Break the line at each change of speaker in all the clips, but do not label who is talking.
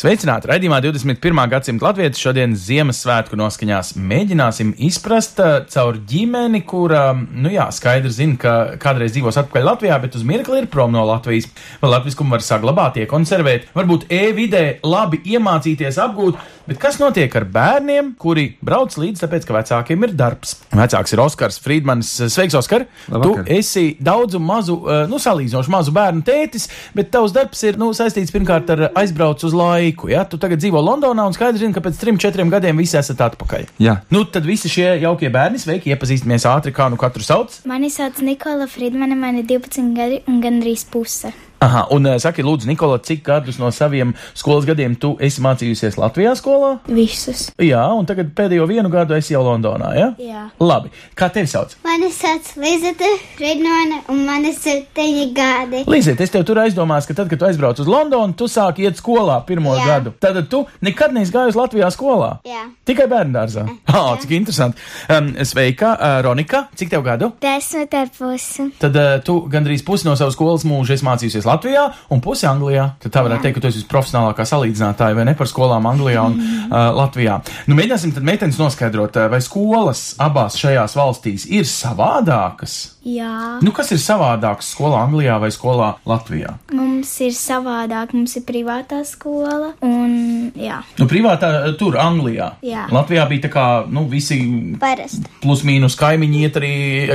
Sveicināti! Radījumā 21. gadsimta latvieši šodien Ziemassvētku noskaņās mēģināsim izprast uh, caur ģimeni, kura, nu jā, skaidri zina, ka kādreiz dzīvos atpakaļ Latvijā, bet uz mirkli ir prom no Latvijas. Vai latviskumu var saglabāt, iekonservēt, varbūt e-vidē labi iemācīties apgūt, bet kas notiek ar bērniem, kuri brauc līdzi, tāpēc, ka vecākiem ir darbs? Vecāks ir Oskars Friedmanis. Sveiks, Oskar!
Labvakar.
Tu esi daudzu mazu, uh, nu, salīdzinoši mazu bērnu tētis, bet tavs darbs ir, nu, saistīts pirmkārt ar aizbraucu uz laiku, ja? Tu tagad dzīvo Londonā un skaidri zini, ka pēc trim, četriem gadiem visi esat atpakaļ.
Jā.
Nu, tad visi šie jaukie bērni, sveiki, iepazīstamies ātri, kā nu katru sauc.
Mani sauc Nikola Friedmane, man ir 12 gadi un gandrīz puse.
Aha, un uh, saki, lūdzu, Nikola, cik gadus no saviem skolas gadiem tu esi mācījusies Latvijā skolā?
Visus.
Jā, un tagad pēdējo vienu gadu esi jau Londonā, ja?
Jā.
Labi, kā tevi sauc?
Mani sauc Lizete Friedmane un man ir 7 gadi.
Līdziet, es tev tur aizdomās, ka tad, kad tu aizbrauc uz Londonu, tu sāki iet skolā pirmo
Jā.
gadu. Tad tu nekad neesi gājis Latvijā skolā.
Jā.
Tikai bērnu dārzā. Ah, cik interesanti. Um, sveika, uh, Ronika, cik tev gadu?
Desmit ar pusi.
Tad uh, tu gandrīz pusi no savas skolas mūža esi mācījusies Latvijā un pusi Anglijā. Tad tā varētu teikt, ka tu esi profesionālākā salīdzinātāja vai ne par skolām Anglijā un uh, Latvijā. Nu, mēģināsim tad meitenes noskaidrot, vai skolas abās šajās valstīs ir savādākas.
Jā.
Nu, kas ir savādāks skolā Anglijā vai skolā Latvijā?
Mums ir savādāk, mums ir privātā skola un jā.
Nu, privātā tur, Anglijā.
Jā.
Latvijā bija tā kā, nu, visi
Parasti.
plus mīnus kaimiņi iet arī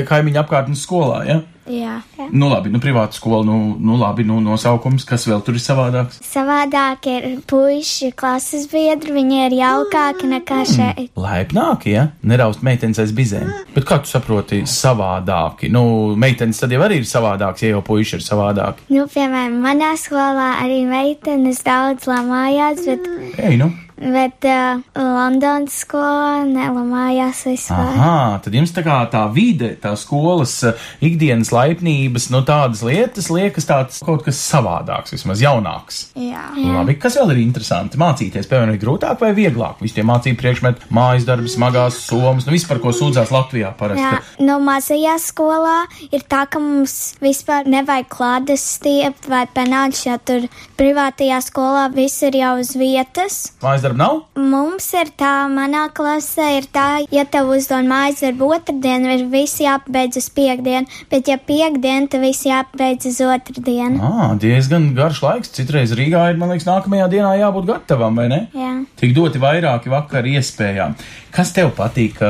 kaimiņu apkārtnes skolā, ja?
Jā. jā.
Nu, labi, nu, privāta skola, nu, nu labi, nu, nosaukums, kas vēl tur ir savādāks?
Savādāk ir puiši, klases biedri, viņi ir jaukāki nekā šeit.
Laipnāki, ja? Neraust meitenes aiz bizēm. Bet kā tu saproti savādāki? Nu, meitenes tad jau arī ir savādāks, ja jau puiši ir savādāki.
Nu, piemēram, manā skolā arī meitenes daudz lamājās, bet,
Ej, nu.
Bet uh, Londonas skolā nelamājās vispār.
Aha, tad jums tā kā tā vide, tā skolas ikdienas laipnības, nu, tādas lietas liekas tāds kaut kas savādāks, vismaz jaunāks.
Jā.
Labi, kas vēl ir interesanti? Mācīties, piemēram, ir grūtāk vai vieglāk? Visi tie mācību priekšmeti, mājas darbi, smagās somas, nu viss, par ko sūdzās Latvijā parasti.
Jā, no mazajā skolā ir tā, ka mums vispār nevajag klādes stiept vai penāts, jo tur privātajā skolā viss ir jau uz vietas.
Mājas darbi nav?
Mums ir tā, manā klasē ir tā, ja tev uzdod mājas darbu otrdien, ir visi jāpabeidz uz piekdienu, bet ja piekdien, tad visi jāpabeidz uz otrdienu.
Ā, diezgan garš laiks. Citreiz Rīgā ir, man liekas, nākamajā dienā jābūt gatavam, vai ne?
Jā.
Tik doti vairāki vakar iespējām. Kas tev patīk,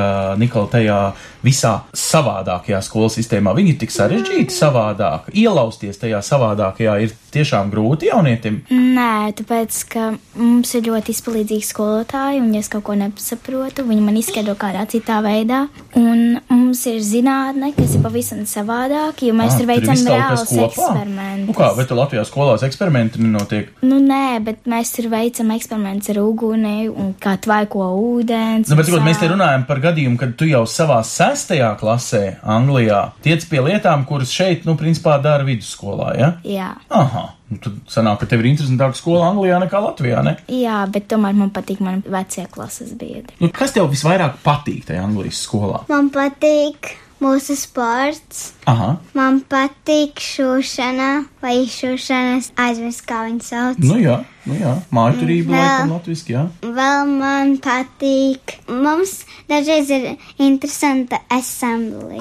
Nikola, tajā visā savādākajā skolas sistēmā? Viņi ir tik sarežģīti savādāk. Ielausties tajā savādākajā ir tiešām grūti jaunietim.
Nē, tāpēc, ka mums ir ļoti izpalīdzīgi skolotāji, un, ja es kaut ko nesaprotu, viņi man izskaidro kādā citā veidā. Un mums ir zinātne, kas ir pavisam savādāk, jo mēs
Ā,
tur
tur
veicam reāls
kopā?
eksperimentus.
Nu kā, bet tu Latvijā skolās eksperimenti nenotiek?
Nu, nē, bet mēs tur veicam eksperimentus ar uguni un kā tvaiko ūdens.
Nu, bet, cikot, mēs te runājam par gadījumu, kad tu jau savā sestajā klasē, Anglijā, tiec pie lietām, kuras šeit, nu, principā dara vidusskolā, ja?
Jā.
Aha, nu, tad sanāk, ka tev ir interesantāka skola Anglijā nekā Latvijā, ne?
Jā, bet tomēr man patīk mani vecie klases biedri.
Nu, kas tev visvairāk patīk tajā Anglijas skolā?
Man patīk mūsu sports.
Aha,
Man patīk šūšana, vai šūšanas aizmirst, kā viņu sauc.
nu jā, nu jā, mājuturība,
Jā.
laikam, latviski, jā.
Vēl man patīk. Mums dažreiz ir interesanta assembly.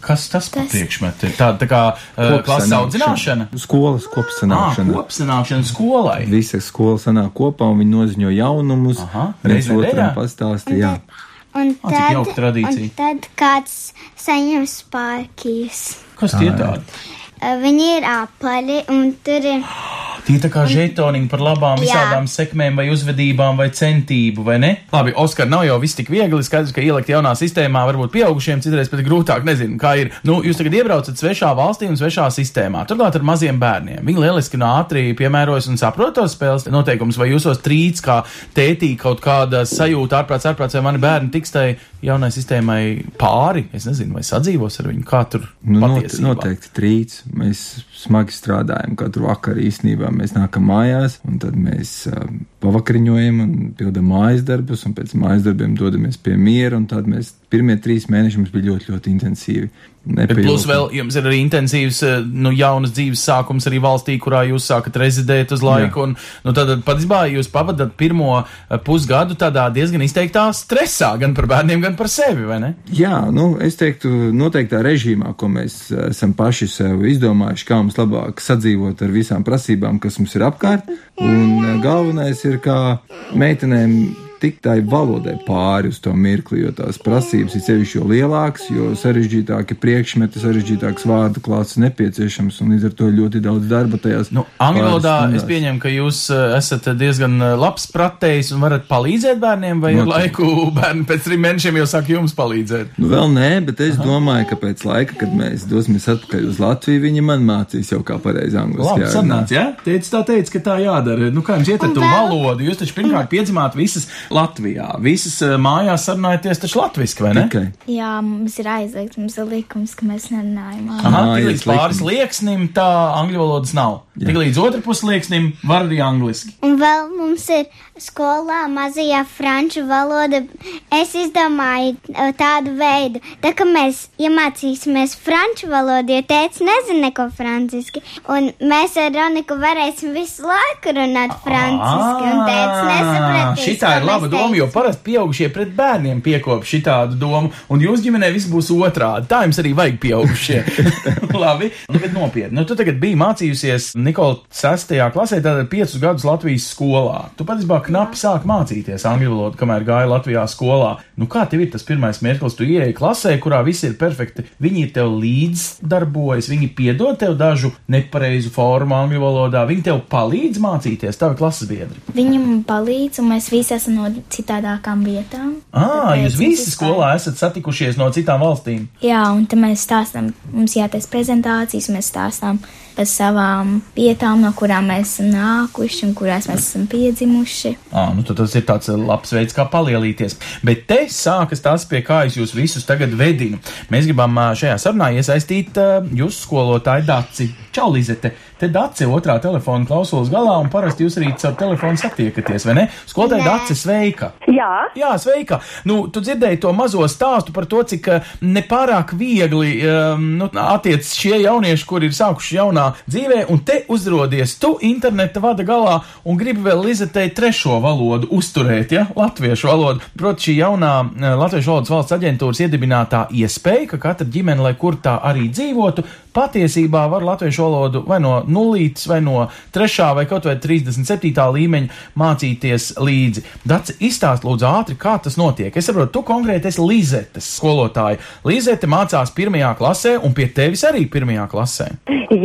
Kas tas par priekšmetu ir? Tāda tā kā uh, klases audzināšana?
Skolas
Ah,
kopsanākšana.
kopsanākšana skolai.
Visa skola sanāk kopā un viņi noziņo jaunumus.
Aha, reiz
otram pastāsta, jā.
Un
Ah, cik jauka tradīcija.
un tad kāds saņem spārkīs.
Kas tie tādi?
Viņi ir apaļi un tur ir.
Tie tā kā žetoniņi par labām
Jā.
visādām sekmēm vai uzvedībām vai centību, vai ne? Labi, Oskar, nav jau viss tik viegli. Skaidrs, ka ielikt jaunā sistēmā varbūt pieaugušiem citreiz pat grūtāk, nezinu, kā ir. Nu, jūs tagad iebraucat svešā valstī un svešā sistēmā. Turklāt ar maziem bērniem. Viņi lieliski un ātri piemērojas un saprot tos spēles noteikumus, vai jūsos trīc kā tētī kaut kāda sajūta ārprāts, ārprāts, vai mani bērni tiks tai jaunai sistēmai pāri. Es nezinu, vai sadzīvos ar viņu, kā tur
Nu,
patiesībā.
noteikti trīc. Mēs smagi strādājam katru vakaru īstenībā. Mēs nākam mājās, un tad mēs uh, pavakariņojam un pildām mājas darbus, un pēc mājas darbiem dodamies pie miera, un tad mēs pirmie trīs mēneši mums bija ļoti, ļoti intensīvi.
Bet plus vēl jums ir arī intensīvs, eh, nu, jaunas dzīves sākums arī valstī, kurā jūs sākat rezidēt uz laiku. Un, nu, tad, patiesībā, jūs pavadat pirmo eh, pusgadu tādā diezgan izteiktā stresā, gan par bērniem, gan par sevi, vai ne?
Jā, nu, es teiktu, noteiktā režīmā, ko mēs eh, esam paši sev izdomājuši, kā mums labāk sadzīvot ar visām prasībām, kas mums ir apkārt. Un galvenais ir, kā meitenēm tikt tai valodai pāri uz to mirkli, jo tās prasības ir sevišķi jo lielākas, jo sarežģītāki priekšmeti, sarežģītāks vārdu klāsts nepieciešams, un līdz ar to ļoti daudz darba tajās.
Nu, angļu valodā es pieņemu, ka jūs eh, esat diezgan eh, labs pratējs un varat palīdzēt bērniem, vai ar
Noteikti.
laiku bērni pēc trim mēnešiem jau sāk jums palīdzēt?
Nu, vēl nē, bet es domāju, ka pēc laika, kad mēs dosimies atpakaļ uz Latviju, viņi man mācīs jau kā pareizi angliski.
Labi,
jārunā.
sanāca, jā? Teicis tā teica, ka tā jādara. Nu, kā jums iet ar to valodu? Jūs taču pirmkārt piedzimāt visas Latvijā. Visas eh, mājās sarunājaties taču latviski, vai ne?
Tikai.
Jā, mums ir aizliegts, mums ir likums, ka mēs nerunājam.
Aha, tik līdz pāris
likumi.
lieksnim tā angļu valodas nav.
Jā.
Tik līdz otru pusi lieksnim var arī angliski.
Un vēl mums ir skolā mazajā franču valoda. Es izdomāju eh, tādu veidu, tā kā mēs iemācīsimies franču valodu, jo tēvs nezina neko franciski. Un mēs ar Roniku varēsim visu laiku runāt franciski, un tēvs nesapratīs.
Šitā ir laba doma, jo parasti pieaugušie pret bērniem piekop šitādu domu, un jūs ģimenē viss būs otrādi. Tā jums arī vajag pieaugušie. Labi, nu, bet nopietni. Nu, tu tagad biji mācījusies Nikola 6. klasē, tātad 5 gadus Latvijas skolā. Tu patiesībā knapi sāk mācīties angļu valodu, kamēr gāja Latvijā skolā. Nu, kā tev ir tas pirmais mirklis? Tu ieeji klasē, kurā viss ir perfekti. Viņi tev līdzdarbojas, viņi piedod tev dažu nepareizu formu angļu valodā, viņi tev palīdz mācīties, tavi klases biedri.
Viņi man palīdz, un mēs visi esam no citādākām vietām.
Ah,
Tāpēc
jūs visi skolā esat satikušies no citām valstīm.
Jā, un tad mēs stāstām, mums jātaisa prezentācijas, mēs stāstām par savām vietām, no kurām mēs esam nākuši un kurās mēs esam piedzimuši.
Ah, nu tas ir tāds eh, labs veids, kā palielīties. Bet te sākas tas, pie kā es jūs visus tagad vedinu. Mēs gribam šajā sarunā iesaistīt jūsu skolotāju Daci. Čau, Lizete! Te Daci otrā telefona klausulas galā, un parasti jūs arī caur telefonu satiekaties, vai ne? Skolotāja Daci, sveika!
Jā,
Jā, sveika! Nu, tu dzirdēji to mazo stāstu par to, cik nepārāk viegli um, nu, attiec šie jaunieši, kuri ir sākuši jaunā dzīvē, un te uzrodies tu interneta vada galā un gribi vēl Lizetei trešo valodu uzturēt, ja? Latviešu valodu. Proti, šī jaunā eh, Latviešu valodas valsts aģentūras iedibinātā iespēja, ka katra ģimene, lai kur tā arī dzīvotu, patiesībā var latviešu valodu vai no nulītes, vai no trešā, vai kaut vai 37. līmeņa mācīties līdzi. Dats, izstāst lūdzu ātri, kā tas notiek. Es saprotu, tu konkrēti esi Lizetes skolotāja. Lizete mācās pirmajā klasē, un pie tevis arī pirmajā klasē.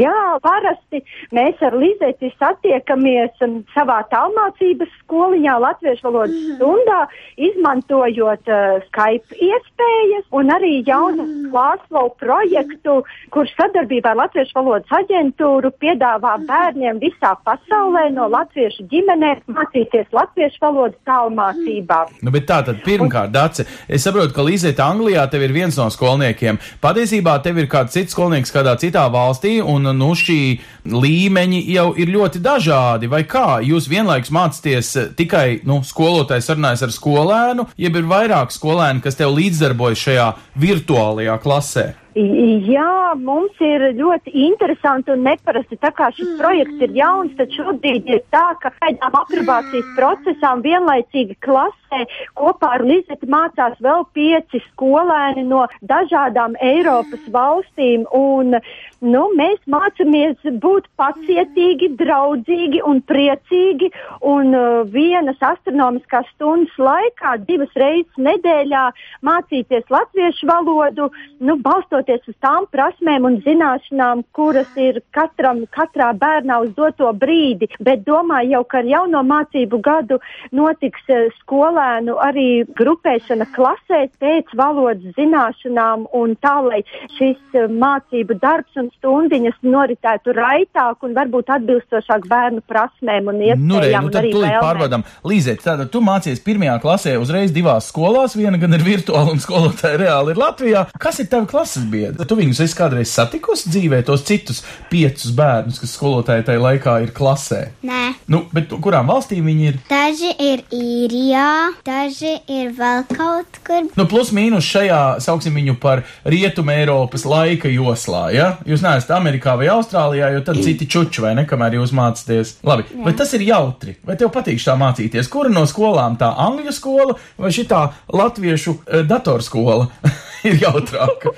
jā, parasti. Mēs ar Lizeti satiekamies um, savā tālmācības skoliņā Latviešu valodas stundā, izmantojot uh, Skype iespējas un arī jaunu klāslovu projektu, kurš sadarbībā ar Latviešu valodas aģentūru piedāvā bērniem visā pasaulē no latviešu ģimenēm mācīties latviešu valodas tālmācībā.
Nu, bet tā tad pirmkārt, Dace, es saprotu, ka Līzete Anglijā tev ir viens no skolniekiem. Patiesībā tev ir kāds cits skolnieks kādā citā valstī, un nu šī līmeņi jau ir ļoti dažādi. Vai kā? Jūs vienlaikus mācāties eh, tikai, nu, skolotājs sarunājas ar skolēnu, jeb ir vairāk skolēni, kas tev līdzdarbojas šajā virtuālajā klasē?
Jā, mums ir ļoti interesanti un neparasti. Tā kā šis projekts ir jauns, tad šobrīd ir tā, ka pēdām aprobācijas procesām vienlaicīgi klasē kopā ar Lizeti mācās vēl pieci skolēni no dažādām Eiropas valstīm. Un, nu, mēs mācāmies būt pacietīgi, draudzīgi un priecīgi. Un uh, vienas astronomiskās stundas laikā, divas reizes nedēļā mācīties latviešu valodu, nu, balstoties uz tām prasmēm un zināšanām, kuras ir katram, katrā bērnā uz doto brīdi. Bet domāju jau, ka ar jauno mācību gadu notiks uh, skolēnu arī grupēšana klasēs pēc valodas zināšanām un tā, lai šis uh, mācību darbs un stundiņas noritētu raitāk un varbūt atbilstošāk bērnu prasmēm un iespējām.
Nu, re, nu tad tūlīt
vēlmēm.
pārbaudām. Līzēt, tātad tu mācies pirmajā klasē uzreiz divās skolās, viena gan ir virtuāla un skolotāja reāli ir Latvijā. Kas ir tavi klases biedri? Tu viņus esi kādreiz satikusi dzīvē, tos citus piecus bērnus, kas skolotāji tajā laikā ir klasē?
Nē.
Nu, bet kurām valstīm viņi ir?
Daži ir īrijā, daži ir vēl kaut kur.
Nu, plus mīnus šajā, sauksim viņu par rietumu Eiropas laika joslā, ja? Jūs neesat Amerikā vai Austrālijā, jo tad citi čuči, vai ne, kamēr jūs mācāties. Labi,
Jā.
vai tas ir jautri? Vai tev patīk tā mācīties? Kura no skolām tā angļu skola vai šitā latviešu uh, datorskola ir jautrāka?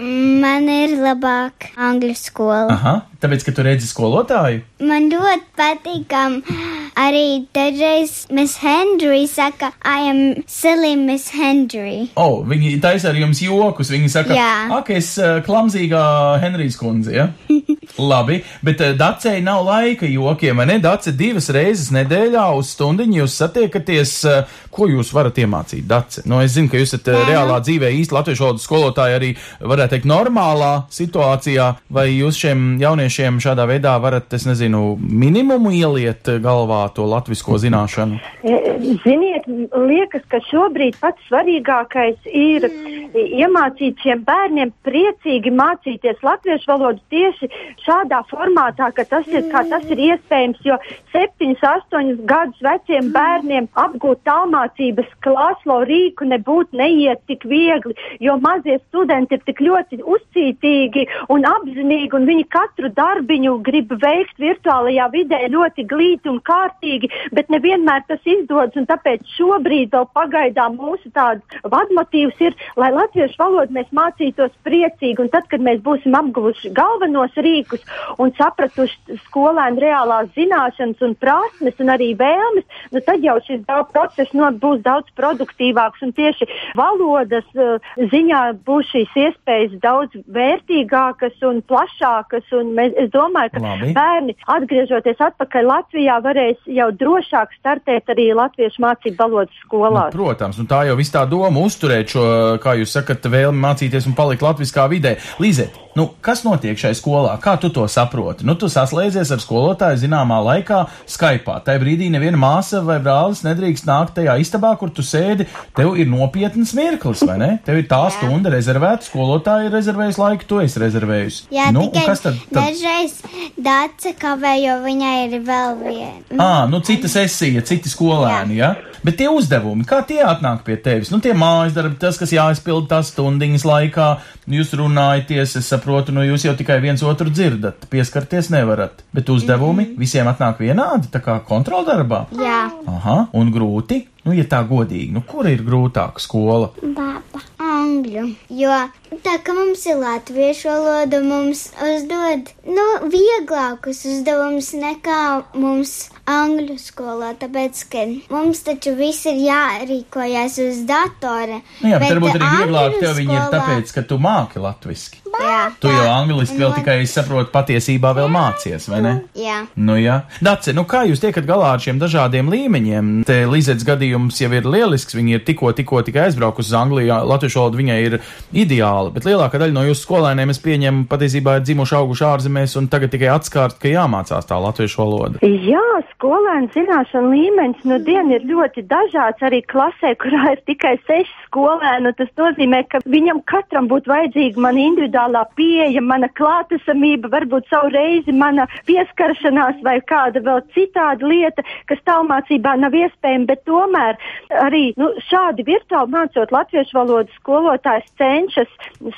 Man ir labāk angļu skola.
Aha, tāpēc, ka tu redzi skolotāju?
Man ļoti patīk, ka arī dažreiz Miss Hendry saka, I am silly Miss Hendry.
O, oh, viņi taisa ar jums jokus. Viņi saka,
Jā.
ak, es uh, klamzīgā Henrijas kundze, ja? Labi, bet uh, Dacei nav laika jokiem, vai ne? Dace divas reizes nedēļā uz stundiņu jūs satiekaties. Uh, ko jūs varat iemācīt, Dace? Nu, es zinu, ka jūs esat uh, reālā dzīvē īsti latviešu valodas skolotāji arī, varētu teikt, normālā situācijā, vai jūs šiem jauniešiem šādā veidā varat, es nezinu, minimumu ieliet galvā to latvisko zināšanu?
E, Ziniet, liekas, ka šobrīd pats svarīgākais ir iemācīt šiem bērniem priecīgi mācīties latviešu valodu tieši šādā formātā, ka tas ir, kā tas ir iespējams, jo septiņus, astoņus gadus veciem bērniem apgūt tālmācības klaslo rīku nebūtu neiet tik viegli, jo mazie studenti ir tik ļoti uzcītīgi un apzinīgi, un viņi katru darbiņu grib veikt virtuālajā vidē ļoti glīti un kārtīgi, bet nevienmēr tas izdodas, tāpēc šobrīd vēl pagaidām mūsu tāds vadmotīvs ir, lai latviešu valodu mēs mācītos priecīgi, tad, kad mēs būsim apguvuši galvenos rīkus un sapratuši skolēnu reālās zināšanas un prasmes un arī vēlmes, nu tad jau šis process no, būs daudz produktīvāks, un tieši valodas uh, ziņā būs šīs iespējas daudz vērtīgākas un plašākas, un mēs, es domāju, ka
Labi.
bērni, atgriežoties atpakaļ Latvijā, varēs jau drošāk startēt arī latviešu mācību valodas skolās.
Nu, protams, un tā jau viss tā doma uzturēt šo, kā jūs sakat, vēlmi mācīties un palikt latviskā vidē. Līzēt, nu, kas notiek šai skolā? Kā tu to saproti? Nu, tu saslēdzies ar skolotāju zināmā laikā Skypā. Tajā brīdī neviena māsa vai brālis nedrīkst nākt tajā istabā, kur tu sēdi. Tev ir nopietns mirklis, vai ne? Tev ir tā stunda rezervēta, skolotāja ir rezervējusi laiku, tu esi rezervējusi.
Jā,
nu, kas tad? tad...
dažreiz Dāca kavē, jo viņai ir vēl viena.
Ah, nu cita sesija, citi skolēni, ja? Bet tie uzdevumi, kā tie atnāk pie tevis? Nu, tie mājas darbi, tas, kas jāizpild tās stundiņas laikā, jūs runājaties, es saprotu, nu, jūs jau tikai viens otru dzirdat, pieskarties nevarat. Bet uzdevumi mm -hmm. visiem atnāk vienādi, tā kā kontroldarbā.
Jā,
Aha, un grūti? Nu, ja tā godīgi, nu, kur ir grūtāka skola?
baba. Angļu. Jo tā kā mums ir latviešu valoda, mums uzdod nu, vieglākus uzdevumus nekā mums angļu skolā. Tāpēc, ka mums taču viss ir jārīkojas uz datora.
Nu, jā, bet, varbūt arī vieglāk tev viņi ir tāpēc, ka tu māki latviski.
Jā,
Tu
tā.
jau angliski vēl tikai saproti patiesībā vēl mācies, vai ne?
Jā.
Nu, jā. Dace, nu kā jūs tiekat galā ar šiem dažādiem līmeņiem? Te Līzets gadījums jau ir lielisks, viņi ir tikko, tikko tikai aizbraukusi uz Angliju, latviešu valoda viņai ir ideāla, bet lielākā daļa no jūsu skolēniem, es pieņemu, patiesībā ir dzimuši auguši ārzemēs un tagad tikai atskārt, ka jāmācās tā latviešu valoda.
Jā, skolēnu zināšanu līmenis nu dien ir ļoti dažāds arī klasē, kurā ir tikai seši skolēni. Tas nozīmē, ka viņam katram būtu vajadzīga man individuāla virtuālā pieeja, mana klātesamība, varbūt savu reizi mana pieskaršanās vai kāda vēl citāda lieta, kas tālmācībā nav iespējama, bet tomēr arī nu, šādi virtuāli mācot latviešu valodu skolotājs cenšas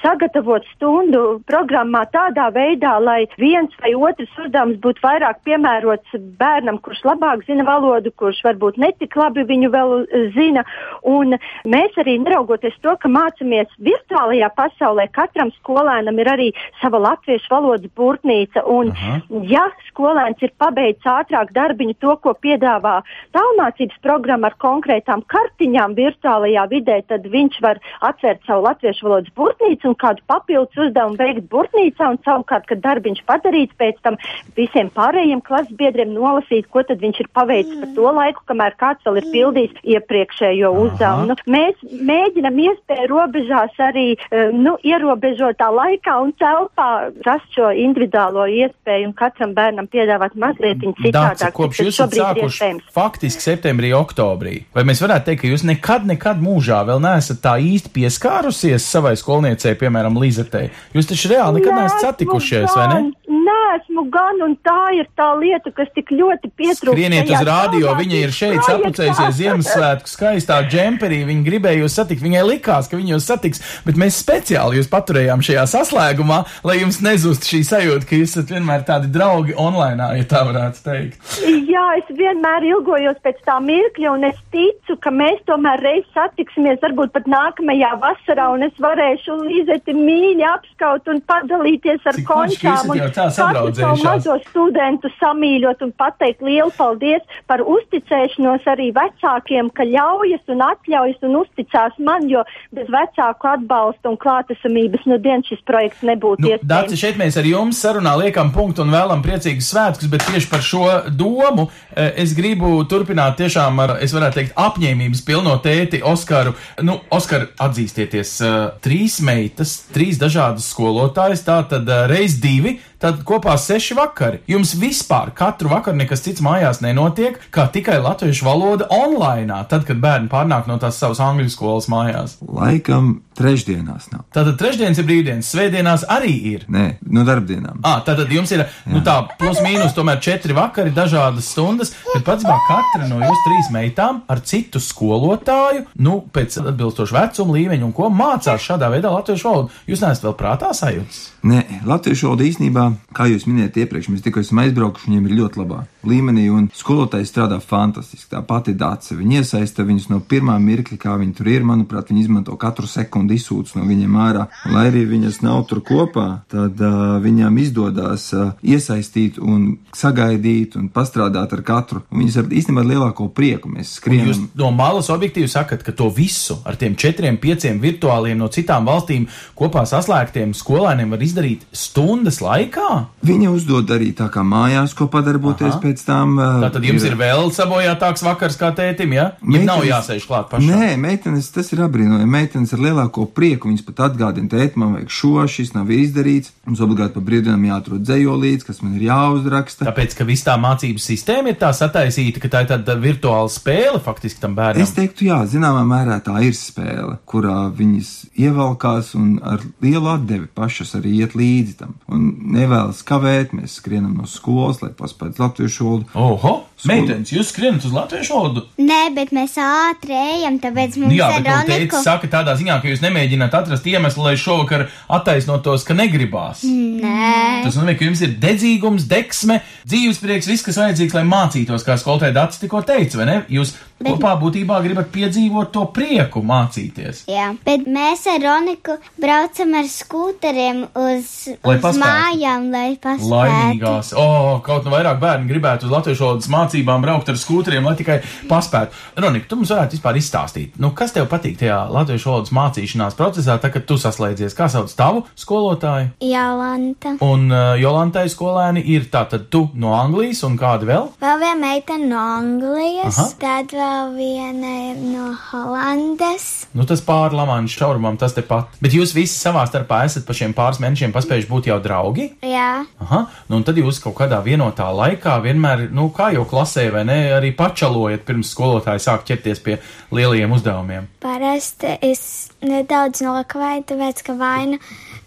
sagatavot stundu programmā tādā veidā, lai viens vai otrs uzdevums būtu vairāk piemērots bērnam, kurš labāk zina valodu, kurš varbūt netik labi viņu vēl zina. Un mēs arī neraugoties to, ka mācāmies virtuālajā pasaulē, katram skolēnam ir arī sava latviešu valodas burtnīca. Un, Aha. ja skolēns ir pabeidzis ātrāk darbiņu, to, ko piedāvā tālmācības programma ar konkrētām kartiņām virtuālajā vidē, tad viņš var atvērt savu latviešu valodas burtnīcu un kādu papildus uzdevumu veikt burtnīcā. Un savukārt, kad darbiņš padarīts, pēc tam visiem pārējiem klases biedriem nolasīt, ko tad viņš ir paveicis mm. par to laiku, kamēr kāds vēl ir pildījis iepriekšējo uzdevumu. Nu, mēs mēģinam iespēju robežās arī uh, nu, ierobežotā laikā un telpā rast šo individuālo iespēju un katram bērnam piedāvāt mazliet citādāk.
Kopš jūs esat sākuši faktiski septembrī, oktobrī, vai mēs varētu teikt, ka jūs nekad, nekad mūžā vēl neesat tā īsti pieskārusies savai skolniecei, piemēram, Līzetei? Jūs taču reāli nekad neesat satikušies, vai ne?
Neesmu gan, un tā ir tā lieta, kas tik ļoti pietrūkst.
Skrieniet uz rādio, viņa ir šeit sapucējusies Ziemassvētku skaistā džemperī, viņa gribēja jūs satikt, viņai likās, ka viņa jūs satiks, bet mēs speciāli jūs paturējām šajā saslēgumā, lai jums nezust šī sajūta, ka jūs esat vienmēr tādi draugi online, ja tā varētu teikt.
Jā, es vienmēr ilgojos pēc tā mirkļa, un es ticu, ka mēs tomēr reiz satiksimies, varbūt pat nākamajā vasarā, un es varēšu līdzeti mīļi apskaut un padalīties ar končām. Un katru savu mazo studentu samīļot un pateikt lielu paldies par uzticēšanos arī vecākiem, ka ļaujas un atļaujas un uzticās man, jo bez vecāku atbalsta un klātesamības nu dien šis projekts nebūtu nu, iespējams.
Dāci, šeit mēs ar jums sarunā liekam punktu un vēlam priecīgus svētkus, bet tieši par šo domu eh, es gribu turpināt tiešām ar, es varētu teikt, apņēmības pilno tēti Oskaru. Nu, Oskar, atzīstieties, uh, trīs meitas, trīs dažādas skolotājas, tā tad uh, reiz divi tad kopā seši vakari. Jums vispār katru vakaru nekas cits mājās nenotiek, kā tikai latviešu valoda online, tad, kad bērni pārnāk no tās savas angļu skolas mājās.
Laikam trešdienās nav.
Tātad trešdienas ir brīvdienas, svētdienās arī ir.
Nē, no darbdienām.
Ah, tātad jums ir, Jā. nu tā, plus mīnus tomēr četri vakari, dažādas stundas, bet pats kā katra no jūs trīs meitām ar citu skolotāju, nu, pēc atbilstoša vecuma līmeņa un ko mācās šādā veidā latviešu valodu. Jūs neesat vēl prātā sajūtas?
Nē, latviešu valoda īstenībā kā jūs minējāt iepriekš, mēs tikko esam aizbraukuši, viņiem ir ļoti labā līmenī, un skolotāji strādā fantastiski. Tā pati dāca, viņi iesaista viņus no pirmā mirkļa, kā viņi tur ir. Manuprāt, viņi izmanto katru sekundi izsūc no viņiem ārā. Un, lai arī viņas nav tur kopā, tad uh, viņām izdodas uh, iesaistīt un sagaidīt un pastrādāt ar katru. Un viņas ar īstenībā lielāko prieku mēs skrienam.
Jūs no malas objektīvi sakat, ka to visu ar tiem četriem, pieciem virtuāliem no citām valstīm kopā saslēgtiem skolēniem var izdarīt stundas laikā?
Viņa uzdod arī tā kā mājās, ko padarboties Aha. pēc tam.
Tā tad jums ir, ir vēl sabojātāks vakars kā tētim, ja? Viņam nav jāsēž klāt pašam.
Nē, meitenes, tas ir apbrīnojami. Meitenes ar lielāko prieku, viņas pat atgādina, tēt, man vajag šo, šis nav izdarīts. Mums obligāti pa brīvdienām jāatrod dzējolīdz, kas man ir jāuzraksta.
Tāpēc, ka viss tā mācības sistēma ir tā sataisīta, ka tā ir tāda virtuāla spēle faktiski tam bērnam.
Es teiktu, jā, zināmā mērā tā ir spēle, kurā viņas ievelkās un ar lielu atdevi pašas arī iet līdzi tam. Un nevēlas kavēt, mēs skrienam no skolas, lai paspētu latviešu valodu.
Oho! Meitenes, jūs skrienat uz latviešu valodu?
Nē, bet mēs ātri ejam, tāpēc mums
jā, ir jābūt. Teica, saka tādā ziņā, ka jūs nemēģināt atrast iemeslu, lai šovakar attaisnotos, ka negribās.
Nē.
Tas nozīmē, ka jums ir dedzīgums, deksme, dzīvesprieks, viss, kas vajadzīgs, lai mācītos, kā skolotāja Dats tikko teica, vai ne? Jūs bet... kopā būtībā gribat piedzīvot to prieku mācīties.
Jā, bet mēs ar Roniku braucam ar skūteriem uz, lai uz mājām, lai paspētu.
Laimīgās. O, oh, kaut nu vairāk bērni gribētu uz latviešu valodas mācīties mācībām braukt ar skūteriem, lai tikai paspētu. Ronika, tu mums varētu vispār izstāstīt, nu, kas tev patīk tajā latviešu valodas mācīšanās procesā, tā, kad tu saslēdzies, kā sauc tavu skolotāju?
Jolanta.
Un uh, Jolantai skolēni ir tātad tu no Anglijas un kāda vēl?
Vēl viena meitene no Anglijas, Aha. tad vēl viena ir no Holandes.
Nu, tas pāri Lamanšas šaurumam, tas tepat. Bet jūs visi savā starpā esat pa šiem pāris mēnešiem paspējuši būt jau draugi?
Jā.
Aha, nu un tad jūs kaut kādā vienotā laikā vienmēr, nu, kā jau klāt klasē, vai ne, arī pačalojat pirms skolotāji sāk ķerties pie lielajiem uzdevumiem?
Parasti es nedaudz nokavēju, tāpēc, ka vaina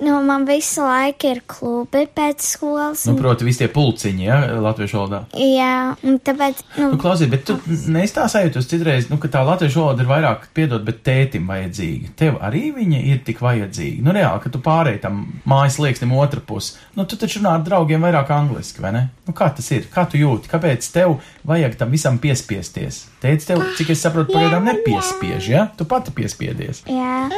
Nu, man visu laiku ir klubi pēc skolas.
Nu,
un-
proti, visi tie pulciņi, ja, latviešu valodā.
Jā, un tāpēc, nu,
Nu, klausies, bet tu neizstāstīji sajūtas citreiz, nu, ka tā latviešu valoda ir vairāk, piedod, bet tētim vajadzīga. Tev arī viņa ir tik vajadzīga. Nu, reāli, ka tu pārēji tam mājas lieksnim otra pusi. Nu, tu taču runā ar draugiem vairāk angliski, vai ne? Nu, kā tas ir? Kā tu jūti? Kāpēc tev vajag tam visam piespiesties? Teici tev, cik es saprotu, pagaidām nepiespiež, ja? Tu pati piespiedies.
jā,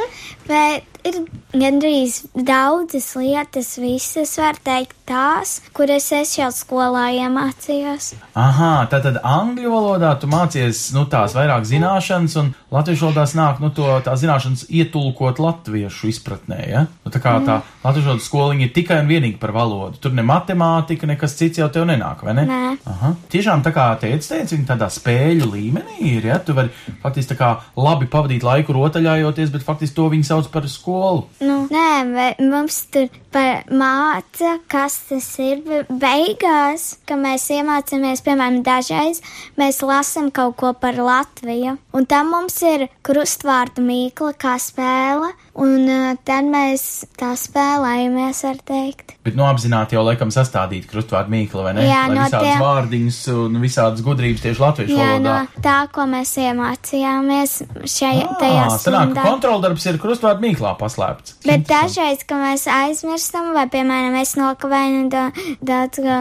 bet ir gandrīz daudzas lietas, visas var teikt tās, kuras es jau skolā iemācījos.
Aha, tātad angļu valodā tu mācies, nu, tās vairāk zināšanas, un latviešu valodā nāk, nu, to tā zināšanas ietulkot latviešu izpratnē, ja? Nu, tā kā tā latviešu valodas skoliņa ir tikai un vienīgi par valodu. Tur ne matemātika, nekas cits jau tev nenāk, vai ne?
Nē.
Aha. Tiešām tā kā teica, teica, viņa tādā spēļu līmenī ir, ja? Tu vari faktiski tā kā labi pavadīt laiku rotaļājoties, bet faktiski to viņi sauc par skolu.
Nu, nē, bet mums tur par māca, kas tas ir be- beigās, ka mēs iemācāmies, piemēram, dažreiz mēs lasam kaut ko par Latviju, un tam mums ir krustvārdu mīkla kā spēle, un uh, tad mēs tā spēlējamies, var teikt.
Bet nu apzināti jau laikam sastādīt krustvārdu mīklu, vai ne?
Jā,
Lai
no
visādas
tiem-
vārdiņas un visādas gudrības tieši latviešu
Jā,
valodā.
no tā, ko mēs iemācījāmies šajā tajā
Ah, sanāk, ka
stundā.
kontroldarbs ir krustvārdu mīklā paslēpts.
Bet dažreiz, kad mēs aizmirstam, vai, piemēram, es nokavēju, da- daudz ko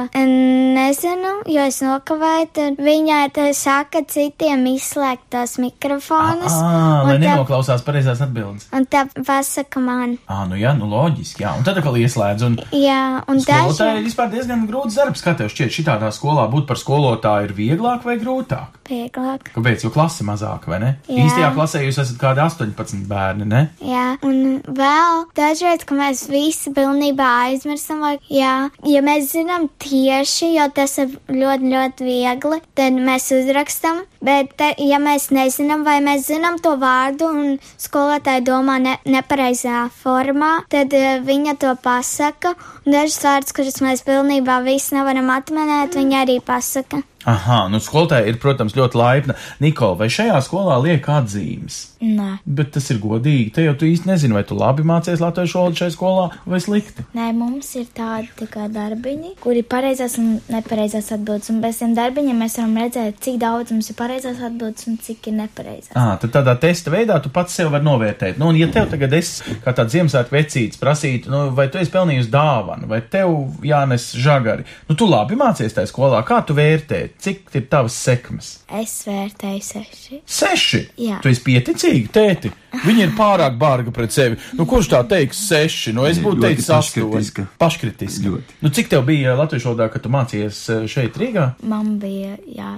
nezinu, jo es nokavēju, tad viņai tā saka citiem izslēgt tos mikrofonus.
Ah, lai
un tā-
nenoklausās pareizās atbildes.
Un tā pasaka man.
Ah, nu jā, nu loģiski, jā. Un tad atkal ieslēdz. Un
Jā, un
skolotāji ir
daži
vispār diezgan grūts darbs. Kā tev šķiet, šitādā skolā būt par skolotāju ir vieglāk vai grūtāk?
vieglāk.
Kāpēc? Jo klase mazāka, vai ne?
Jā.
Īstajā klasē jūs esat kādi 18 bērni, ne?
Jā, un vēl dažreiz, ka mēs visi pilnībā aizmirstam, vai, jā, ja mēs zinām tieši, jo tas ir ļoti, ļoti viegli, tad mēs uzrakstam, bet, te, ja mēs nezinām, vai mēs zinām to vārdu un skolotāji domā ne, nepareizā formā, tad uh, viņa to pasaka, dažas vārdus, kurus mēs pilnībā visi nevaram atminēt, viņa arī pasaka.
Aha, nu skolotāja ir, protams, ļoti laipna. Nikola, vai šajā skolā liek atzīmes?
Nē.
Bet tas ir godīgi. Te jau tu īsti nezini, vai tu labi mācies latviešu valodu šajā skolā vai slikti.
Nē, mums ir tādi tā kā darbiņi, kuri ir pareizās un nepareizās atbildes. Un bez tiem darbiņiem mēs varam redzēt, cik daudz mums ir pareizās atbildes un cik ir nepareizās.
Ah, tad tādā testa veidā tu pats sev vari novērtēt. Nu, un ja tev tagad es, kā tāds Ziemassvētku vecītis, prasītu, nu, vai tu esi pelnījusi dāvanu, vai tev jānes žagari, nu, tu labi mācies tajā skolā, kā tu vērtē, cik ir tavas sekmes?
Es vērtēju seši.
Seši!
Jā.
Tu esi pieticīgi, tēti. Viņa ir pārāk barga pret sevi. Nu, kurš tā teiks seši? Nu, es būtu teicis astoņi. Paškritiski.
Ļoti.
Nu, cik tev bija latviešu valodā, kad tu mācījies eh, šeit Rīgā?
Man bija, jā,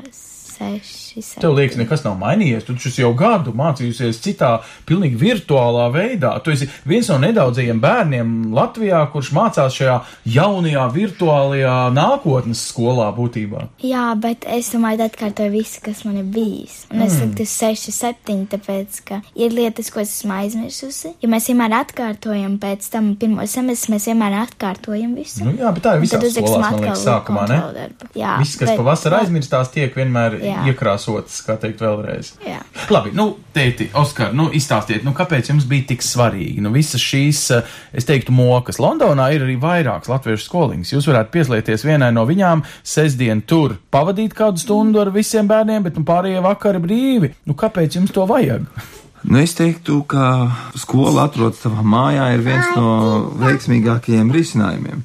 seši. Seši.
Tev liekas, nekas nav mainījies. Tu taču jau gadu mācījusies citā, pilnīgi virtuālā veidā. Tu esi viens no nedaudzajiem bērniem Latvijā, kurš mācās šajā jaunajā, virtuālajā nākotnes skolā būtībā.
Jā, bet es domāju, atkārtoju visu, kas man ir bijis. Un es
Mm.
esmu seši, septiņi, tāpēc, ka ir lietas, ko es esmu aizmirsusi. Ja mēs vienmēr atkārtojam pēc tam pirmo semestri, mēs vienmēr atkārtojam visu.
Nu, jā, bet tā ir
uzrakstam
skolās, man liekas, sākumā, ne?
kontroldarbu. Jā,
Viss, kas
bet-
pavasarī aizmirstās, tiek vienmēr
Jā.
Iekrāsots, kā teikt, vēlreiz.
Jā.
Labi, nu, tēti, Oskar, nu, izstāstiet, nu, kāpēc jums bija tik svarīgi? Nu, visas šīs, eh, es teiktu, mokas. Londonā ir arī vairākas latviešu skoliņas. Jūs varētu pieslēgties vienai no viņām, sestdien tur pavadīt kādu stundu ar visiem bērniem, bet nu, pārējie vakari brīvi. Nu, kāpēc jums to vajag?
Nu, es teiktu, ka skola atrodas tavā mājā ir viens no veiksmīgākajiem risinājumiem.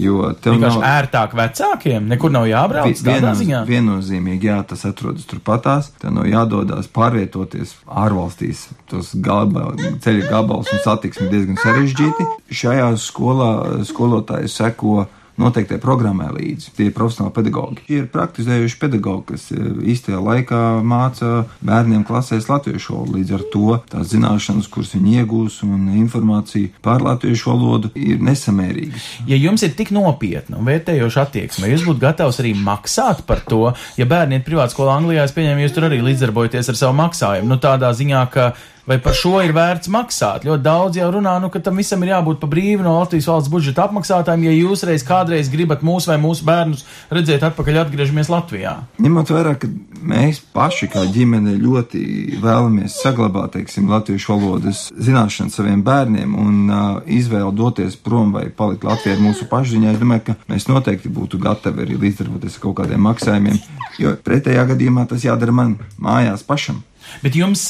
Jo tev
Vienkārši
nav
ērtāk vecākiem, nekur nav jābrauc
Vi-
tādā ziņā.
viennozīmīgi, jā, tas atrodas turpatās. Tev nav jādodas pārvietoties ārvalstīs. Tos galba, ceļa gabals un satiksmi diezgan sarežģīti. Šajā skolā skolotāji seko noteiktai programmai līdzi. Tie ir profesionāli pedagoģi. Tie ir praktizējuši pedagoģi, kas eh, īstajā laikā māca bērniem klasēs latviešu valodu. Līdz ar to tās zināšanas, kuras viņi iegūs un informācija par latviešu valodu ir nesamērīgas.
Ja jums ir tik nopietna un vērtējoša attieksme, jūs būtu gatavs arī maksāt par to, ja bērni ir privāta skolā Anglijā, es pieņemu, jūs tur arī līdzdarbojaties ar savu maksājumu. Nu, tādā ziņā, ka vai par šo ir vērts maksāt. Ļoti daudz jau runā, nu, ka tam visam ir jābūt pa brīvu no Latvijas valsts budžeta apmaksātājiem, ja jūs reiz kādreiz gribat mūs vai mūsu bērnus redzēt atpakaļ atgriežamies Latvijā.
Ņemot vērā, ka mēs paši kā ģimene ļoti vēlamies saglabāt, teiksim, latviešu valodas zināšanas saviem bērniem un uh, izvēlu doties prom vai palikt Latvijā ar mūsu pašziņā, es domāju, ka mēs noteikti būtu gatavi arī līdzdarboties ar kaut kādiem maksājumiem, jo pretējā gadījumā tas jādara man mājās pašam.
Bet jums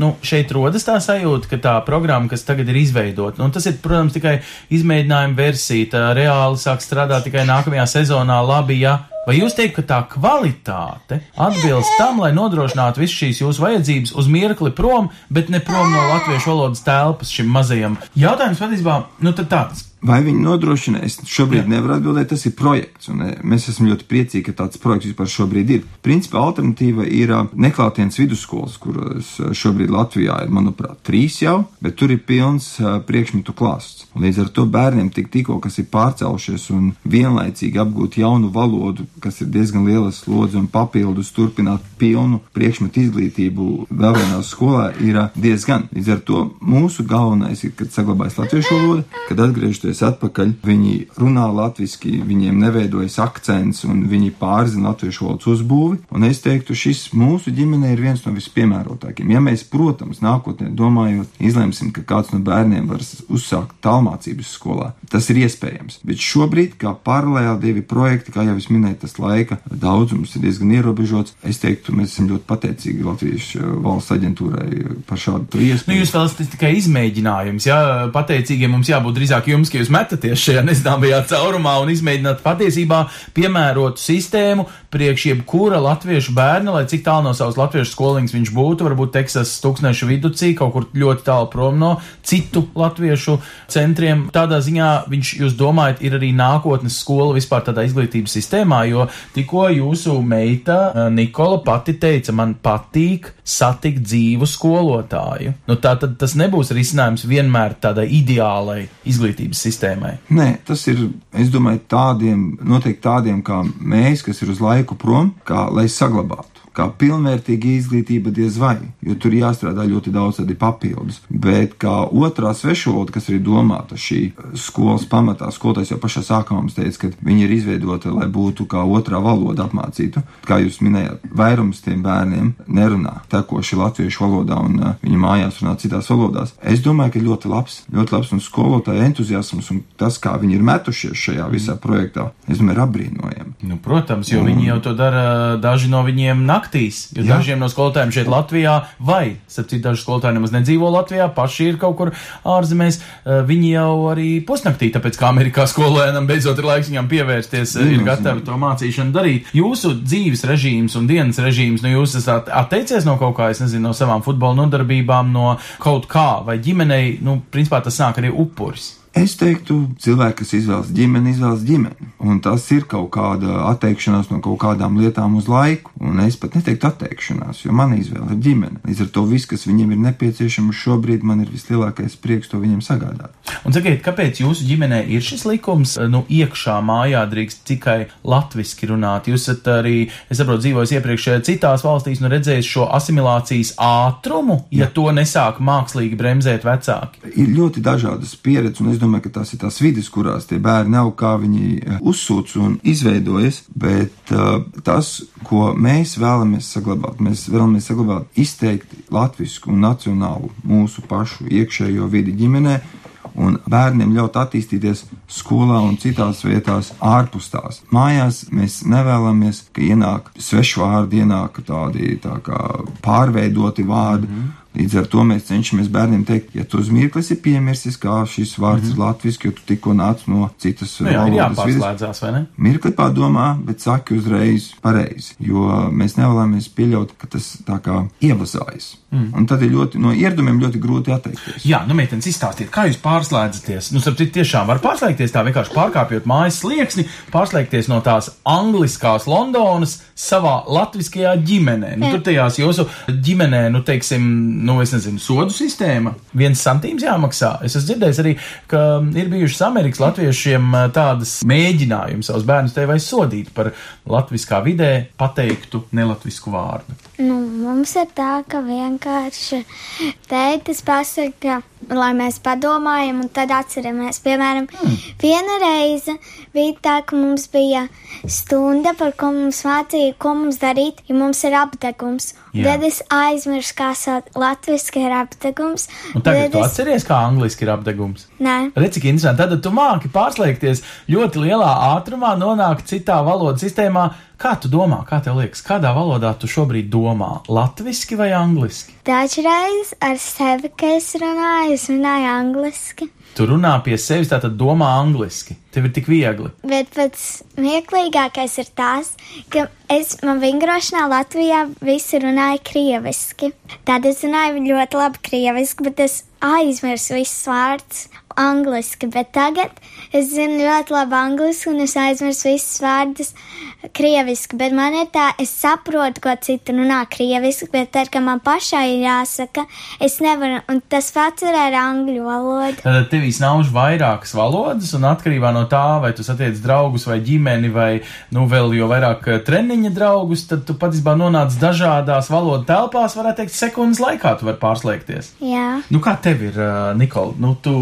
nu, šeit rodas tā sajūta, ka tā programma, kas tagad ir izveidota, nu, tas ir, protams, tikai izmēģinājuma versija, tā reāli sāk strādāt tikai nākamajā sezonā, labi, ja. Vai jūs teikt, ka tā kvalitāte atbilst tam, lai nodrošinātu visu šīs jūsu vajadzības uz mirkli prom, bet ne prom no latviešu valodas telpas šim mazajam? Jautājums patiesībā, nu tad tāds
Vai viņi nodrošina? Es šobrīd Jā. nevaru atbildēt, tas ir projekts, un e, mēs esam ļoti priecīgi, ka tāds projekts vispār šobrīd ir. Principā alternatīva ir neklātienes vidusskolas, kuras šobrīd Latvijā ir, manuprāt, trīs jau, bet tur ir pilns priekšmetu klāsts. Līdz ar to bērniem tik tikko, kas ir pārcēlušies un vienlaicīgi apgūt jaunu valodu, kas ir diezgan liela slodze un papildus turpināt pilnu priekšmetu izglītību vēl vienā skolā, ir diezgan. Līdz ar to mūsu galvenais ir, kad saglabājas latviešu valoda, kad atgriežoties atpakaļ, viņi runā latviski, viņiem neveidojas akcents un viņi pārzina latviešu valodas uzbūvi. Un es teiktu, šis mūsu ģimenē ir viens no vispiemērotākiem. Ja mēs, protams, nākotnē domājot, izlemsim, ka kāds no bērniem var uzsākt tālmācības skolā, tas ir iespējams. Bet šobrīd, kā paralēli divi projekti, kā jau es minēju, tas laika daudzums ir diezgan ierobežots. Es teiktu, mēs esam ļoti pateicīgi Latvijas uh, valsts aģentūrai par šādu iespēju.
Nu, jūs vēlaties tikai izmēģinājums, jā, pateicīgiem mums jābūt drīzāk jums, ka jūs metaties šajā nezināmajā caurumā un izmēģināt patiesībā piemērotu sistēmu priekš jebkura latviešu bērna, lai cik tālu no savas latviešu skoliņas viņš būtu, varbūt Teksas tūkstnešu viducī, kaut kur ļoti tālu prom no citu latviešu centriem. Tādā ziņā viņš, jūs domājat, ir arī nākotnes skola vispār tādā izglītības sistēmā, jo tikko jūsu meita eh, Nikola pati teica, man patīk satikt dzīvu skolotāju. Nu, tā tad tas nebūs risinājums vienmēr tādai ideālai izglītības sistēmai?
Nē, tas ir, es domāju, tādiem, noteikti tādiem kā mēs, kas ir uz laiku prom, kā lai saglabātu kā pilnvērtīga izglītība diez vai, jo tur jāstrādā ļoti daudz tādi papildus. Bet kā otrā svešvaloda, kas arī domāta šī skolas pamatā, skolotājs jau pašā sākumā mums teica, ka viņi ir izveidota, lai būtu kā otrā valoda apmācīta. Kā jūs minējāt, vairums tiem bērniem nerunā tekoši latviešu valodā un uh, viņi mājās runā citās valodās. Es domāju, ka ļoti labs, ļoti labs un skolotāja entuziasms un tas, kā viņi ir metušies šajā visā projektā, es domāju, ir apbrīnojami.
Nu, protams, jo un... viņi jau to dara daži no viņiem nāk naktīs. Jo Jā. dažiem no skolotājiem šeit Latvijā, vai, citu, daži skolotāji nemaz nedzīvo Latvijā, paši ir kaut kur ārzemēs, eh, viņi jau arī pusnaktī, tāpēc kā Amerikā skolēnam beidzot ir laiks viņam pievērsties, mm, ir gatavi to mācīšanu darīt. Jūsu dzīves režīms un dienas režīms, nu jūs esat atteicies no kaut kā, es nezinu, no savām futbola nodarbībām, no kaut kā, vai ģimenei, nu, principā tas nāk arī upuris.
Es teiktu, cilvēki, kas izvēlas ģimeni, izvēlas ģimeni. Un tas ir kaut kāda atteikšanās no kaut kādām lietām uz laiku. Un es pat neteiktu atteikšanās, jo man izvēle ir ģimene. Līdz ar to viss, kas viņiem ir nepieciešams šobrīd, man ir vislielākais prieks to viņiem sagādāt.
Un sakiet, kāpēc jūsu ģimenē ir šis likums, nu, iekšā mājā drīkst tikai latviski runāt? Jūs esat arī, es saprotu, dzīvojis iepriekš citās valstīs, nu redzējis šo asimilācijas ātrumu, ja Jā. to nesāk mākslīgi bremzēt vecāki.
Ir ļoti dažādas pieredzes, domāju, ka tās ir tās vidas, kurās tie bērni nav kā viņi eh, uzsūc un izveidojas, bet uh, tas, ko mēs vēlamies saglabāt, mēs vēlamies saglabāt izteikti latvisku un nacionālu mūsu pašu iekšējo vidi ģimenē un bērniem ļaut attīstīties skolā un citās vietās ārpus tās. Mājās mēs nevēlamies, ka ienāk svešvārdi, ienāk tādi tā kā pārveidoti vārdi. Mm -hmm Līdz ar to mēs cenšamies bērniem teikt, ja tu uz mirkli esi piemirsis, kā šis vārds mm -hmm. ir latviešu, jo tu tikko nāc no citas
nu, jā, valodas vidas. vai ne?
Mirkli padomā, bet saki uzreiz pareizi, jo mēs nevēlamies pieļaut, ka tas tā kā ievazājas. Mm. Un tad ir ļoti, no ieradumiem ļoti grūti atteikties.
Jā, nu, meitenes, izstāstiet, kā jūs pārslēdzaties. Nu, sapratu, tiešām var pārslēgties tā vienkārši pārkāpjot mājas slieksni, pārslēgties no tās angliskās Londonas savā latviskajā ģimenē. Nu, tur tajās jūsu ģimenē, nu, teiksim, nu, es nezinu, sodu sistēma. Viens santīms jāmaksā. Es esmu dzirdējis arī, ka ir bijušas Amerikas latviešiem uh, tādas mēģinājumi savus bērnus te vai sodīt par latviskā vidē pateiktu nelatvisku vārdu.
Nu, mums ir tā, ka vienkārši tētis pasaka, lai mēs padomājam, un tad atceramies. Piemēram, mm. viena reize bija tā, ka mums bija stunda, par ko mums mācīja, ko mums darīt, ja mums ir apdegums. Un tad es aizmirsu, kā latviski ir apdegums.
Un tagad tu
es...
atceries, kā angliski ir apdegums?
Nē.
Redz, cik interesanti. Tad tu māki pārslēgties ļoti lielā ātrumā, nonākt citā valodas sistēmā. Kā tu domā, kā tev liekas, kādā valodā tu šobrīd domā? Latviešu vai angliski?
Dažreiz ar sevi, kad es runāju, es runāju angliski.
Tu runā pie sevis, tātad domā angliski. Tev ir tik viegli.
Bet pats smieklīgākais ir tas, ka es man vingrošanā Latvijā visi runāja krieviski. Tad es runāju ļoti labi krieviski, bet es aizmirsu visus vārdus angliski. Bet tagad es zinu ļoti labi angliski un es aizmirsu visus vārdus krieviski. Bet man ir tā, es saprotu, ko citu runā krieviski, bet tad, kad man pašai ir jāsaka, es nevaru, un tas pats ir ar angļu valodu.
Tad tev snauž vairākas valodas, un atkarībā no tā, vai tu satiec draugus vai ģimeni, vai, nu, vēl jo vairāk eh, treniņa draugus, tad tu patiesībā nonāc dažādās valodu telpās, varētu teikt, sekundes laikā tu vari pārslēgties.
Jā.
Nu, kā tev ir, uh, Nikola? Nu, tu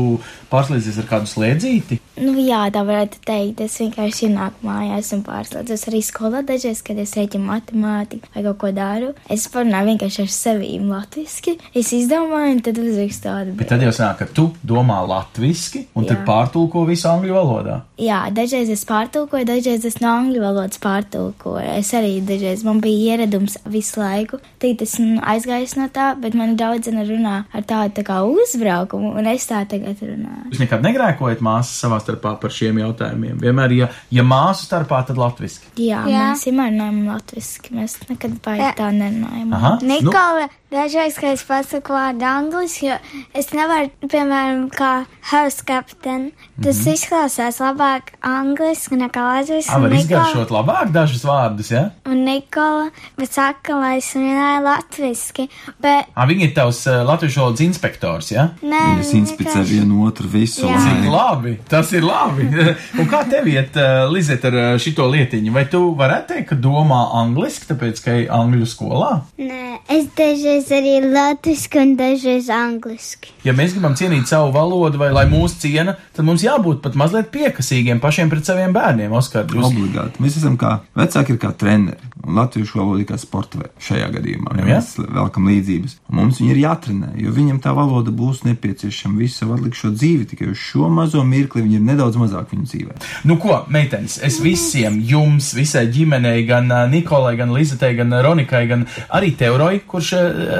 pārslēdzies ar kādu slēdzīti?
Nu, jā, tā varētu teikt. Es vienkārši ienāku mājās un pārslēdzos arī skolā dažreiz, kad es rēķinu matemātiku vai kaut ko daru. Es parunāju vienkārši ar sevi latviski. Es izdomāju, un tad uzrakstu tādu.
Bet tad jau sanāk, ka tu domā latviski, un jā. tad pārtulko visu angļu valodā.
Jā, dažreiz es pārtulkoju, dažreiz es no angļu valodas pārtulkoju. Es arī dažreiz man bija ieradums visu laiku. Tagad es aizgāju no tā, bet man draudzene runā ar tādu tā kā uzbraukumu, un es tā tagad runāju.
Jūs nekad negrēkojat māsas savā starpā par šiem jautājumiem? Vienmēr, ja, ja māsu starpā, tad latviski.
Jā, Jā. mēs vienmēr runājam latviski. Mēs nekad baigi tā nerunājam.
Aha,
Nikola, nu. dažreiz, kad es pasaku vārdu angliski, jo es nevaru, piemēram, kā house captain, tas mm -hmm. izklausās labāk angliski nekā latviski.
Ā, var izgaršot labāk dažus vārdus, ja?
Un Nikola saka, lai es runāju latviski, bet...
Ā, viņi ir tavs uh, latviešu valodas inspektors, ja?
Nē,
Viņas inspicē vienu otru visu.
Jā.
Cik labi, tas ir labi. Un kā tev iet, uh, Lizet, ar uh, šito lietiņu? Vai tu varētu teikt, ka domā angliski, tāpēc, ka ej angļu skolā?
Nē, es dažreiz arī latviski un dažreiz angliski.
Ja mēs gribam cienīt savu valodu vai lai mūs ciena, tad mums jābūt pat mazliet piekasīgiem pašiem pret saviem bērniem, Oskar. Jūs...
Obligāti. Mēs esam kā vecāki, ir kā treneri. Un latviešu valoda ir kā sporta šajā gadījumā. Ja mēs velkam līdzības. Mums viņa ir jātrenē, jo viņam tā valoda būs nepieciešama visu savu atlikušo dzīvi. Tikai uz šo mazo mirkli viņa ir nedaudz mazāk viņu dzīvē.
Nu, ko, meitenes, es visiem jums, visai ģimenei, gan Nikolai, gan Lizetei, gan Ronikai, gan arī Teoroi, kurš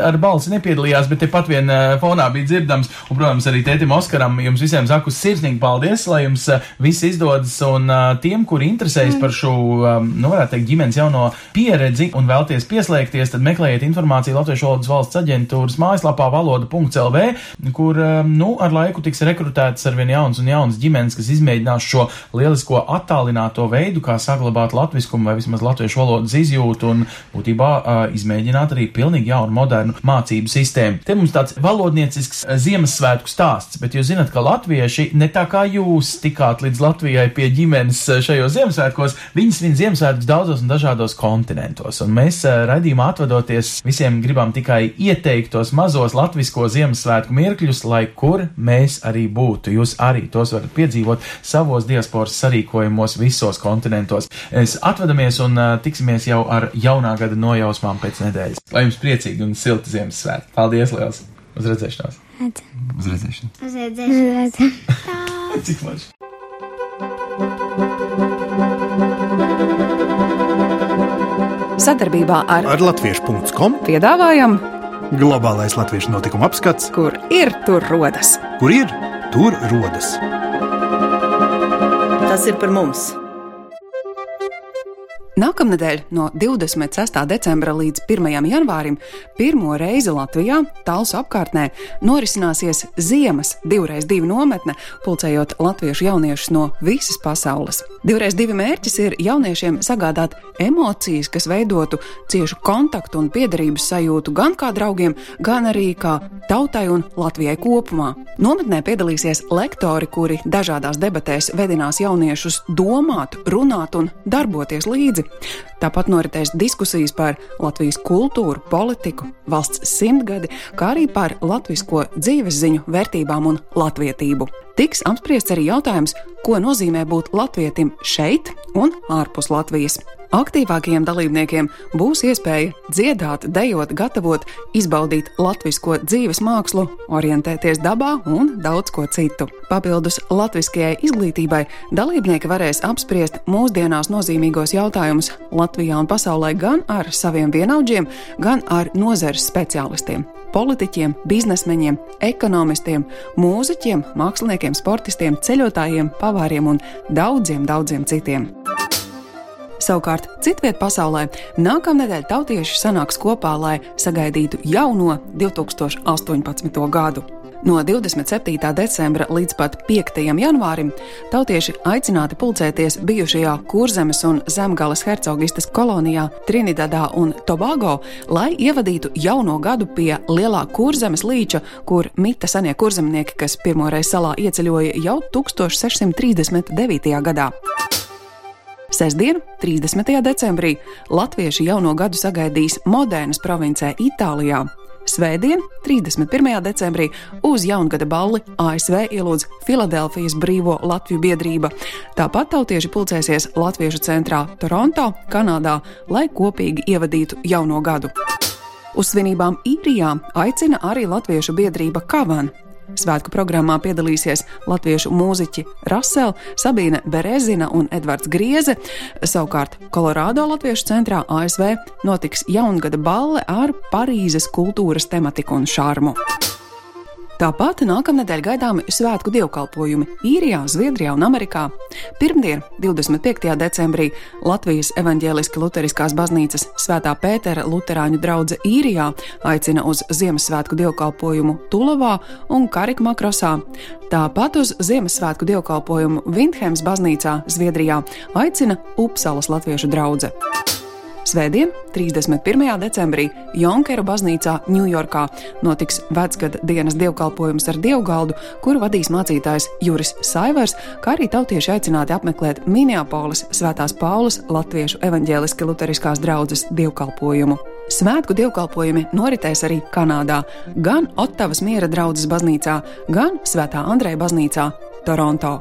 ar balsi nepiedalījās, bet tepat vien fonā bija dzirdams, un, protams, arī tētim Oskaram, jums visiem saku sirsnīgi paldies, lai jums viss izdodas, un tiem, kuri interesējas par šo, nu, varētu teikt, ģimenes jauno pieredzi un vēlties pieslēgties, tad meklējiet informāciju Latviešu valodas valsts aģentūras mājaslapā valoda.lv, kur, nu, ar laiku tiks rekrutētas arvien jauns un jauns ģimenes, kas izmēģinās šo lielisko attālināto veidu, kā saglabāt latviskumu vai vismaz latviešu valodas izjūtu un būtībā uh, izmēģināt arī pilnīgi jaunu modernu mācību sistēmu. Te mums tāds valodniecisks Ziemassvētku stāsts, bet jūs zināt, ka latvieši ne tā kā jūs tikāt līdz Latvijai pie ģimenes šajos Ziemassvētkos, viņi svin Ziemassvētkus daudzos un dažādos kontinentos. Un mēs uh, raidījumā atvadoties visiem gribam tikai ieteikt tos mazos latvisko Ziemassvētku mirkļus, lai kur mēs arī būtu. Jūs arī tos varat piedzīvot savos diasporas sarīkojumos visos kontinentos. Es atvedamies un tiksimies jau ar jaunā gada nojausmām pēc nedēļas. Lai jums priecīgi un silti Ziemassvētki! Paldies liels! Uz redzēšanos!
Uz redzēšanu!
Uz redzēšanu!
Cik maģiski!
Sadarbībā ar,
Ar Latviešu.com
piedāvājam,
globālais latviešu notikuma apskats,
kur ir tur rodas.
kur ir tur rodas.
Tas ir par mums!
Nākamnedēļ, no 26. decembra līdz 1. janvārim, pirmo reizi Latvijā, Talsu apkārtnē, norisināsies Ziemas divreiz divu nometne, pulcējot latviešu jauniešus no visas pasaules. Divreiz divi mērķis ir jauniešiem sagādāt emocijas, kas veidotu ciešu kontaktu un piederības sajūtu gan kā draugiem, gan arī kā tautai un Latvijai kopumā. Nometnē piedalīsies lektori, kuri dažādās debatēs vedinās jauniešus domāt, runāt un darboties līdzi. Tāpat noritēs diskusijas par Latvijas kultūru, politiku, valsts simtgadi, kā arī par latviešu dzīves ziņu vērtībām un latvietību. Tiks apspriests arī jautājums, ko nozīmē būt latvietim šeit un ārpus Latvijas. Aktīvākajiem dalībniekiem būs iespēja dziedāt, dejot, gatavot, izbaudīt latviešu dzīves mākslu, orientēties dabā un daudz ko citu. Papildus latviskajai izglītībai dalībnieki varēs apspriest mūsdienās nozīmīgos jautājumus Latvijā un pasaulē gan ar saviem vienaudžiem, gan ar nozares speciālistiem politiķiem, biznesmeņiem, ekonomistiem, mūziķiem, māksliniekiem, sportistiem, ceļotājiem, pavāriem un daudziem, daudziem citiem. Savukārt, citviet pasaulē nākamnedēļ tautieši sanāks kopā, lai sagaidītu jauno 2018. gadu. No 27. decembra līdz pat 5. janvārim tautieši aicināti pulcēties bijušajā Kurzemes un Zemgales hercogistas kolonijā Trinidadā un Tobago, lai ievadītu jauno gadu pie lielā Kurzemes līča, kur mita senie kurzemnieki, kas pirmoreiz salā ieceļoja jau 1639. gadā. Sestdien, 30. decembrī, latvieši jauno gadu sagaidīs Modernas provincē Itālijā. Svētdien, 31. decembrī, uz jaungada balli ASV ielūdz Filadelfijas Brīvo Latviju biedrība. Tāpat tautieši pulcēsies Latviešu centrā Toronto, Kanādā, lai kopīgi ievadītu jauno gadu. Uz svinībām īrijā aicina arī Latviešu biedrība Kavana. Svētku programmā piedalīsies latviešu mūziķi Rasela, Sabīne Berezina un Edvards Grieze. Savukārt Kolorādo Latviešu centrā ASV notiks jaungada balle ar Parīzes kultūras tematiku un šarmu. Tāpat nākamnedēļ gaidāmi svētku dievkalpojumi Īrijā, Zviedrijā un Amerikā. Pirmdien, 25. decembrī, Latvijas evaņģēliski luteriskās baznīcas Svētā Pētera Lutāņu drauga Īrijā aicina uz Ziemassvētku dievkalpojumu Tulovā un Karikmakrosā. Tāpat uz Ziemassvētku dievkalpojumu Vindhems baznīcā Zviedrijā aicina Upsalas latviešu draugu. Svētdien, 31. decembrī, Jonkeru baznīcā Ņujorkā notiks vecgada dienas dievkalpojums ar dievgaldu, kuru vadīs mācītājs Juris Saivers, kā arī tautieši aicināti apmeklēt Minneapolis Svētās Paulas Latviešu evaņģēliski luteriskās draudzes dievkalpojumu. Svētku dievkalpojumi noritēs arī Kanādā, gan Ottavas miera draudzes baznīcā, gan Svētā Andreja baznīcā Toronto.